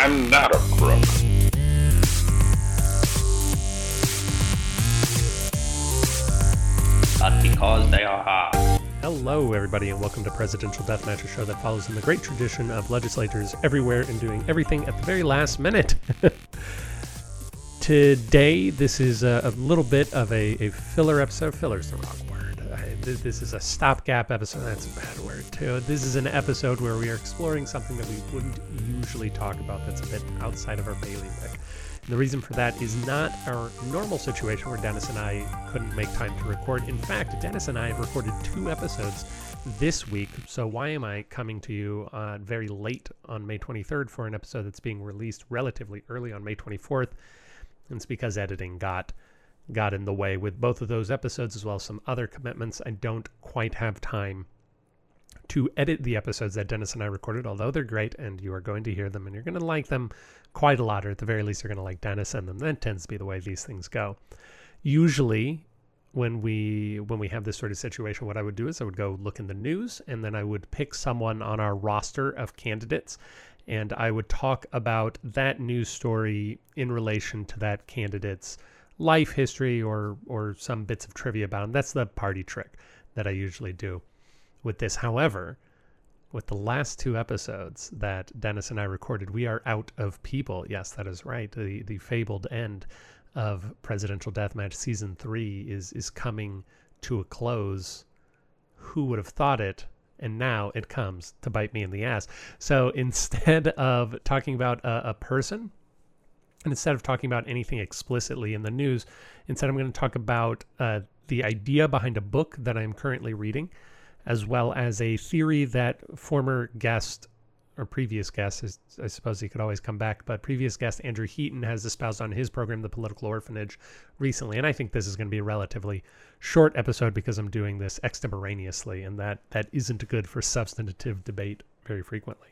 I'm not a crook. Because they are hard. Hello, everybody, and welcome to Presidential Deathmatch, a show that follows in the great tradition of legislators everywhere and doing everything at the very last minute. Today, this is a, a little bit of a, a filler episode. Filler is the wrong th- this is a stopgap episode. That's a bad word, too. This is an episode where we are exploring something that we wouldn't usually talk about that's a bit outside of our bailiwick. And the reason for that is not our normal situation where Dennis and I couldn't make time to record. In fact, Dennis and I have recorded two episodes this week. So why am I coming to you uh, very late on May 23rd for an episode that's being released relatively early on May 24th? It's because editing got got in the way with both of those episodes as well as some other commitments. I don't quite have time to edit the episodes that Dennis and I recorded, although they're great and you are going to hear them and you're going to like them quite a lot, or at the very least, you're going to like Dennis and them. That tends to be the way these things go. Usually, when we when we have this sort of situation, what I would do is I would go look in the news and then I would pick someone on our roster of candidates and I would talk about that news story in relation to that candidate's life history or or some bits of trivia about him. That's the party trick that I usually do with this. However, with the last two episodes that Dennis and I recorded, we are out of people. Yes, that is right. The the fabled end of Presidential Deathmatch season three is is coming to a close. Who would have thought it? And now it comes to bite me in the ass. So instead of talking about a, a person, and instead of talking about anything explicitly in the news, instead I'm going to talk about uh, the idea behind a book that I'm currently reading as well as a theory that former guest or previous guest, I suppose he could always come back, but previous guest Andrew Heaton has espoused on his program, The Political Orphanage, recently. And I think this is going to be a relatively short episode because I'm doing this extemporaneously, and that, that isn't good for substantive debate very frequently.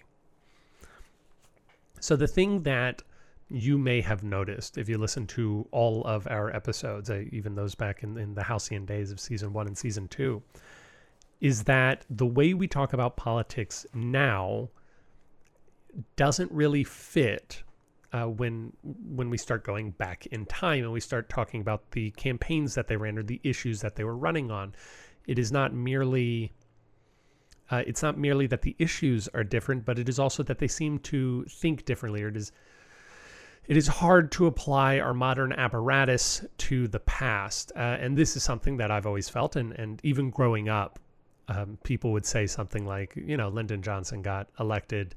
So, the thing that you may have noticed if you listen to all of our episodes, even those back in, in the halcyon days of season one and season two, is that the way we talk about politics now doesn't really fit uh, when when we start going back in time and we start talking about the campaigns that they ran or the issues that they were running on. It is not merely uh, it's not merely that the issues are different, but it is also that they seem to think differently, or it is it is hard to apply our modern apparatus to the past. Uh, and this is something that I've always felt, and and even growing up, um, people would say something like, you know, Lyndon Johnson got elected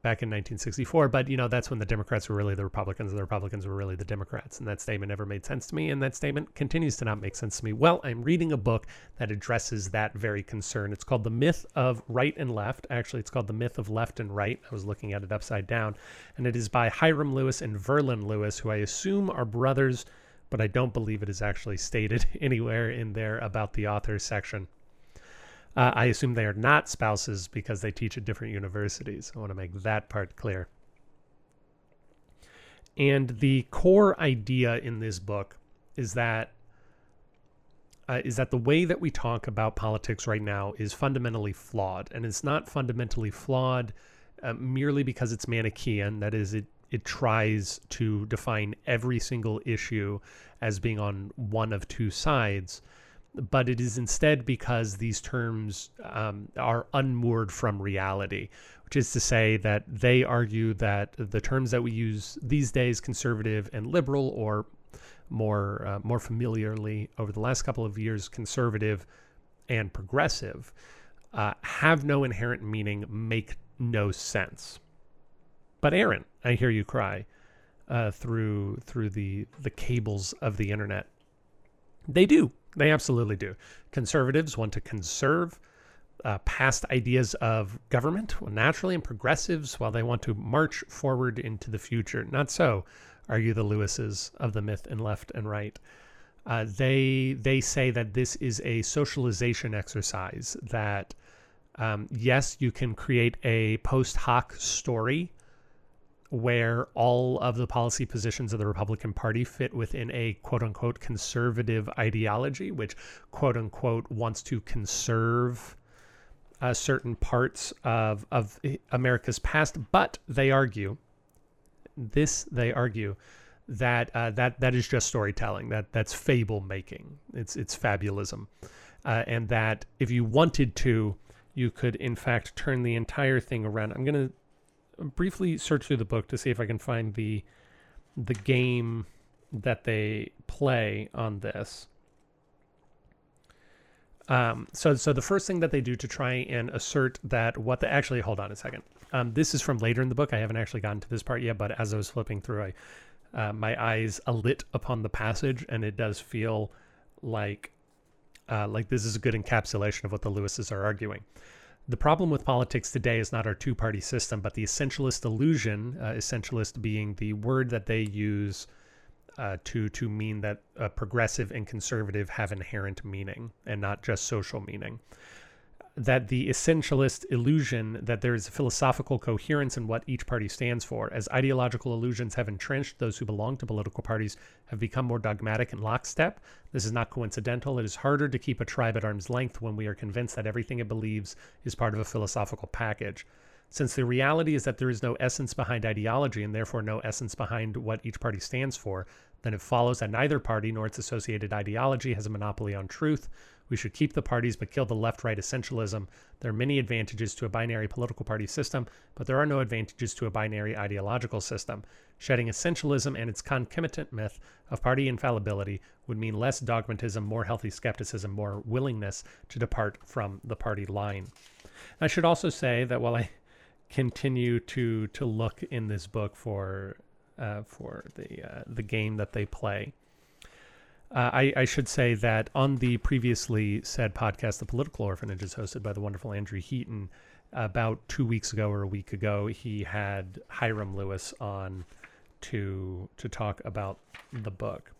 back in 1964, but you know that's when the Democrats were really the Republicans and the Republicans were really the Democrats, and that statement never made sense to me, and that statement continues to not make sense to me. Well, I'm reading a book that addresses that very concern. It's called The Myth of Right and Left. Actually, it's called The Myth of Left and Right. I was looking at it upside down, and it is by Hyrum Lewis and Verlan Lewis, who I assume are brothers, but I don't believe it is actually stated anywhere in there about the author section. Uh, I assume they are not spouses because they teach at different universities. I want to make that part clear. And the core idea in this book is that uh, is that the way that we talk about politics right now is fundamentally flawed, and it's not fundamentally flawed uh, merely because it's Manichaean. That is, it it tries to define every single issue as being on one of two sides but it is instead because these terms um, are unmoored from reality, which is to say that they argue that the terms that we use these days, conservative and liberal, or more uh, more familiarly over the last couple of years, conservative and progressive, uh, have no inherent meaning, make no sense. But Aaron, I hear you cry uh, through through the the cables of the internet. They do. They absolutely do. Conservatives want to conserve uh, past ideas of government naturally, and progressives, while they want to march forward into the future. Not so, argue the Lewises of the myth and left and right. Uh, they they say that this is a socialization exercise. That um, yes, you can create a post hoc story where all of the policy positions of the Republican Party fit within a quote unquote conservative ideology, which quote unquote wants to conserve uh, certain parts of, of America's past. But they argue this they argue that uh, that that is just storytelling. That that's fable making. It's it's fabulism, uh, and that if you wanted to, you could in fact turn the entire thing around. I'm gonna briefly search through the book to see if I can find the the game that they play on this. Um, so, so the first thing that they do to try and assert that what the actually hold on a second. Um, this is from later in the book. I haven't actually gotten to this part yet, but as I was flipping through, I uh, my eyes alit upon the passage, and it does feel like uh, like this is a good encapsulation of what the Lewises are arguing. The problem with politics today is not our two-party system, but the essentialist illusion. Uh, essentialist being the word that they use uh, to to mean that uh, progressive and conservative have inherent meaning and not just social meaning. That the essentialist illusion that there is a philosophical coherence in what each party stands for, as ideological illusions have entrenched those who belong to political parties, have become more dogmatic and lockstep. This is not coincidental. It is harder to keep a tribe at arm's length when we are convinced that everything it believes is part of a philosophical package. Since the reality is that there is no essence behind ideology and therefore no essence behind what each party stands for, then it follows that neither party nor its associated ideology has a monopoly on truth. We should keep the parties but kill the left right essentialism. There are many advantages to a binary political party system, but there are no advantages to a binary ideological system. Shedding essentialism and its concomitant myth of party infallibility would mean less dogmatism, more healthy skepticism, more willingness to depart from the party line. I should also say that while I continue to to look in this book for uh, for the uh, the game that they play. Uh, I, I, should say that on the previously said podcast, The Political Orphanage is hosted by the wonderful Andrew Heaton. About two weeks ago or a week ago, he had Hyrum Lewis on to to talk about the book.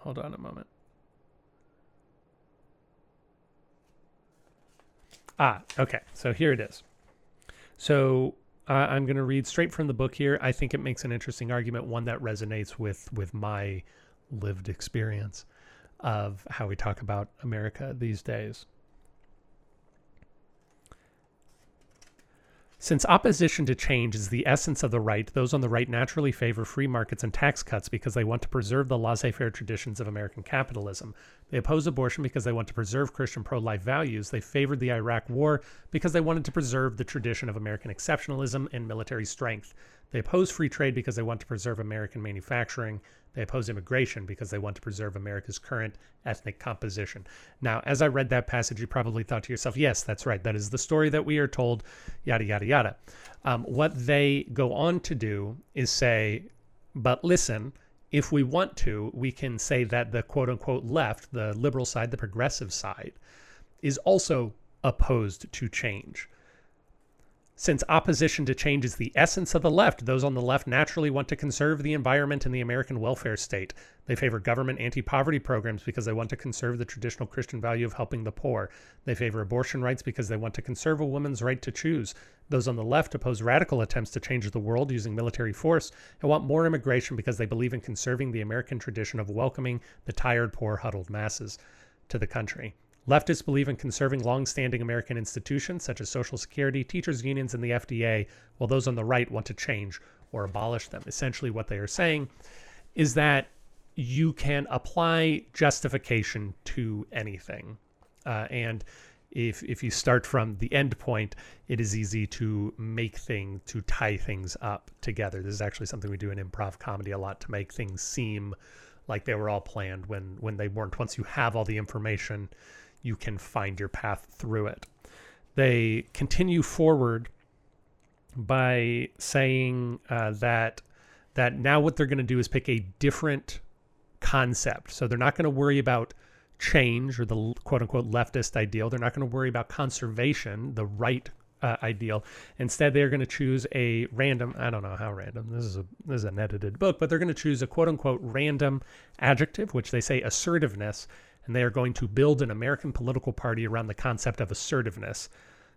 Hold on a moment. Ah, okay. So here it is. So uh, I'm going to read straight from the book here. I think it makes an interesting argument, one that resonates with with my lived experience of how we talk about America these days. Since opposition to change is the essence of the right, those on the right naturally favor free markets and tax cuts because they want to preserve the laissez faire traditions of American capitalism. They oppose abortion because they want to preserve Christian pro life values. They favored the Iraq War because they wanted to preserve the tradition of American exceptionalism and military strength. They oppose free trade because they want to preserve American manufacturing. They oppose immigration because they want to preserve America's current ethnic composition. Now, as I read that passage, you probably thought to yourself, yes, that's right. That is the story that we are told, yada, yada, yada. Um, what they go on to do is say, but listen, if we want to, we can say that the quote unquote left, the liberal side, the progressive side, is also opposed to change. Since opposition to change is the essence of the left, those on the left naturally want to conserve the environment and the American welfare state. They favor government anti-poverty programs because they want to conserve the traditional Christian value of helping the poor. They favor abortion rights because they want to conserve a woman's right to choose. Those on the left oppose radical attempts to change the world using military force and want more immigration because they believe in conserving the American tradition of welcoming the tired, poor, huddled masses to the country. Leftists believe in conserving long-standing American institutions such as Social Security, teachers' unions, and the FDA, while those on the right want to change or abolish them. Essentially, what they are saying is that you can apply justification to anything. Uh, and if, if you start from the end point, it is easy to make things, to tie things up together. This is actually something we do in improv comedy a lot to make things seem like they were all planned when, when they weren't. Once you have all the information, you can find your path through it. They continue forward by saying uh, that that now what they're going to do is pick a different concept. So they're not going to worry about change or the quote unquote leftist ideal. They're not going to worry about conservation, the right uh, ideal. Instead, they're going to choose a random, I don't know how random, this is, a, this is an edited book, but they're going to choose a quote unquote random adjective, which they say assertiveness, and they are going to build an American political party around the concept of assertiveness.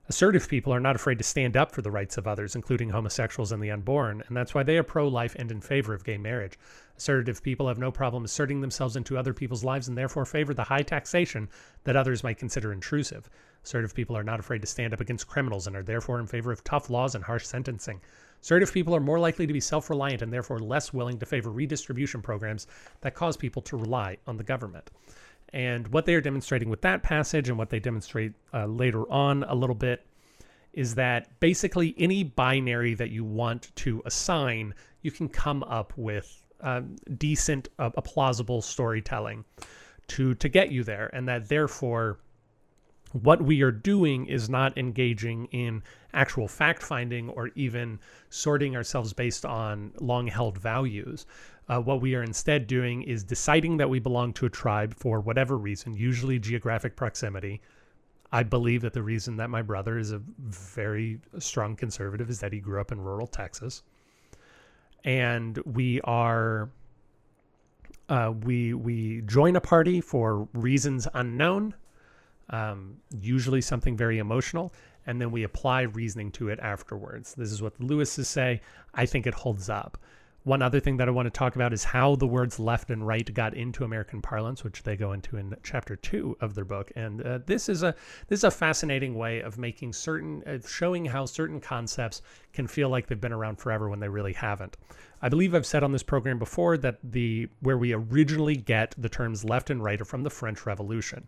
Assertive people are not afraid to stand up for the rights of others, including homosexuals and the unborn, and that's why they are pro life and in favor of gay marriage. Assertive people have no problem asserting themselves into other people's lives and therefore favor the high taxation that others might consider intrusive. Assertive people are not afraid to stand up against criminals and are therefore in favor of tough laws and harsh sentencing. Assertive people are more likely to be self reliant and therefore less willing to favor redistribution programs that cause people to rely on the government. And what they are demonstrating with that passage and what they demonstrate uh, later on a little bit is that basically any binary that you want to assign, you can come up with um, decent, uh, a plausible storytelling to to get you there, and that therefore what we are doing is not engaging in actual fact finding or even sorting ourselves based on long held values. Uh, what we are instead doing is deciding that we belong to a tribe for whatever reason, usually geographic proximity. I believe that the reason that my brother is a very strong conservative is that he grew up in rural Texas. And we are uh, we we join a party for reasons unknown, um, usually something very emotional, and then we apply reasoning to it afterwards. This is what the Lewises say. I think it holds up. One other thing that I want to talk about is how the words left and right got into American parlance, which they go into in chapter two of their book. And uh, this is a this is a fascinating way of making certain, uh, showing how certain concepts can feel like they've been around forever when they really haven't. I believe I've said on this program before that the where we originally get the terms left and right are from the French Revolution,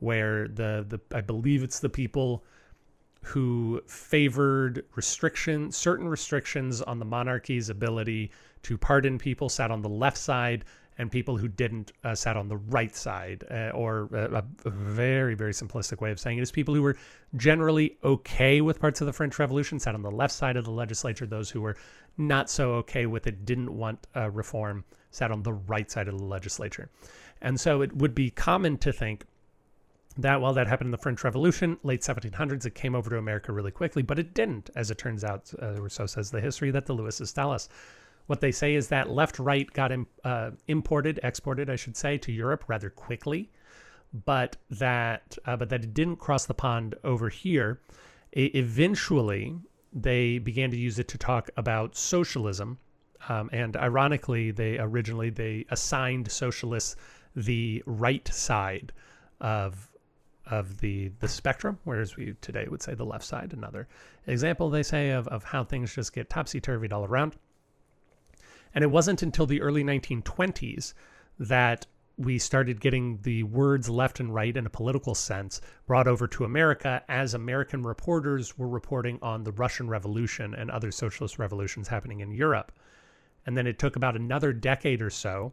where the the I believe it's the people who favored restriction certain restrictions on the monarchy's ability to pardon people sat on the left side and people who didn't uh, sat on the right side uh, or uh, a, very very simplistic way of saying it is people who were generally okay with parts of the french revolution sat on the left side of the legislature those who were not so okay with it didn't want uh, reform sat on the right side of the legislature. And so it would be common to think that while that happened in the French Revolution, late 1700s, it came over to America really quickly, but it didn't, as it turns out, uh, or so says the history that the Lewises tell us. What they say is that left right got uh, imported, exported, I should say, to Europe rather quickly, but that uh, but that it didn't cross the pond over here. eventually, they began to use it to talk about socialism, um, and ironically, they originally they assigned socialists the right side of of the the spectrum, whereas we today would say the left side. Another example they say of of how things just get topsy turvied all around. And it wasn't until the early 1920s that we started getting the words left and right in a political sense brought over to America as American reporters were reporting on the Russian Revolution and other socialist revolutions happening in Europe. And then it took about another decade or so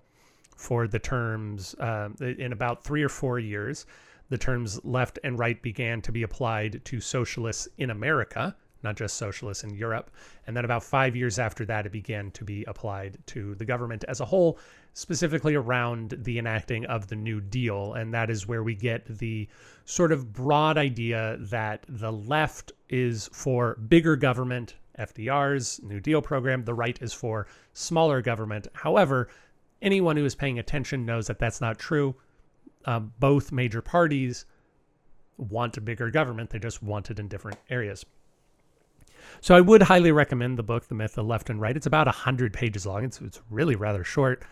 for the terms, uh, in about three or four years, the terms left and right began to be applied to socialists in America not just socialists in Europe. And then about five years after that, it began to be applied to the government as a whole, specifically around the enacting of the New Deal. And that is where we get the sort of broad idea that the left is for bigger government, FDR's New Deal program, the right is for smaller government. However, anyone who is paying attention knows that that's not true. Uh, both major parties want a bigger government, they just want it in different areas. So I would highly recommend the book, The Myth of Left and Right. It's about 100 pages long. It's, it's really rather short.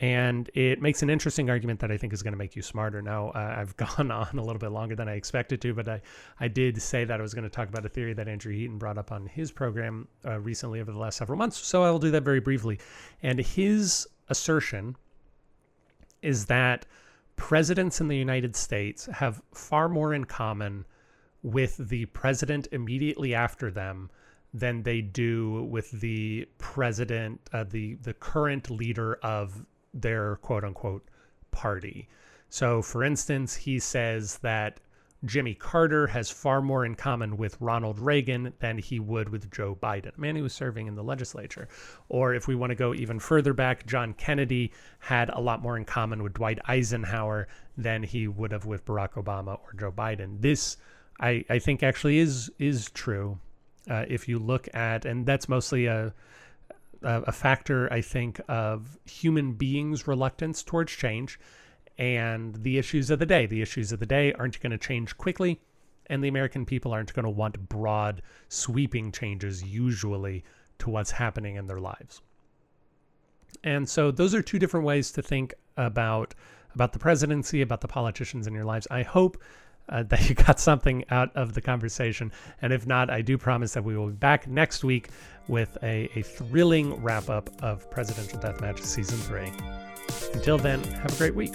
And it makes an interesting argument that I think is going to make you smarter. Now, uh, I've gone on a little bit longer than I expected to, but I, I did say that I was going to talk about a theory that Andrew Heaton brought up on his program uh, recently over the last several months. So I will do that very briefly. And his assertion is that presidents in the United States have far more in common with the president immediately after them than they do with the president, uh, the the current leader of their quote unquote party. So, for instance, he says that Jimmy Carter has far more in common with Ronald Reagan than he would with Joe Biden, a man who was serving in the legislature. Or if we want to go even further back, John Kennedy had a lot more in common with Dwight Eisenhower than he would have with Barack Obama or Joe Biden. This, I, I think, actually is is true. Uh, if you look at, and that's mostly a, a factor, I think, of human beings' reluctance towards change and the issues of the day. The issues of the day aren't going to change quickly, and the American people aren't going to want broad, sweeping changes usually to what's happening in their lives. And so those are two different ways to think about about the presidency, about the politicians in your lives. I hope uh, that you got something out of the conversation. And if not, I do promise that we will be back next week with a, a thrilling wrap up of Presidential Deathmatch Season 3. Until then, have a great week.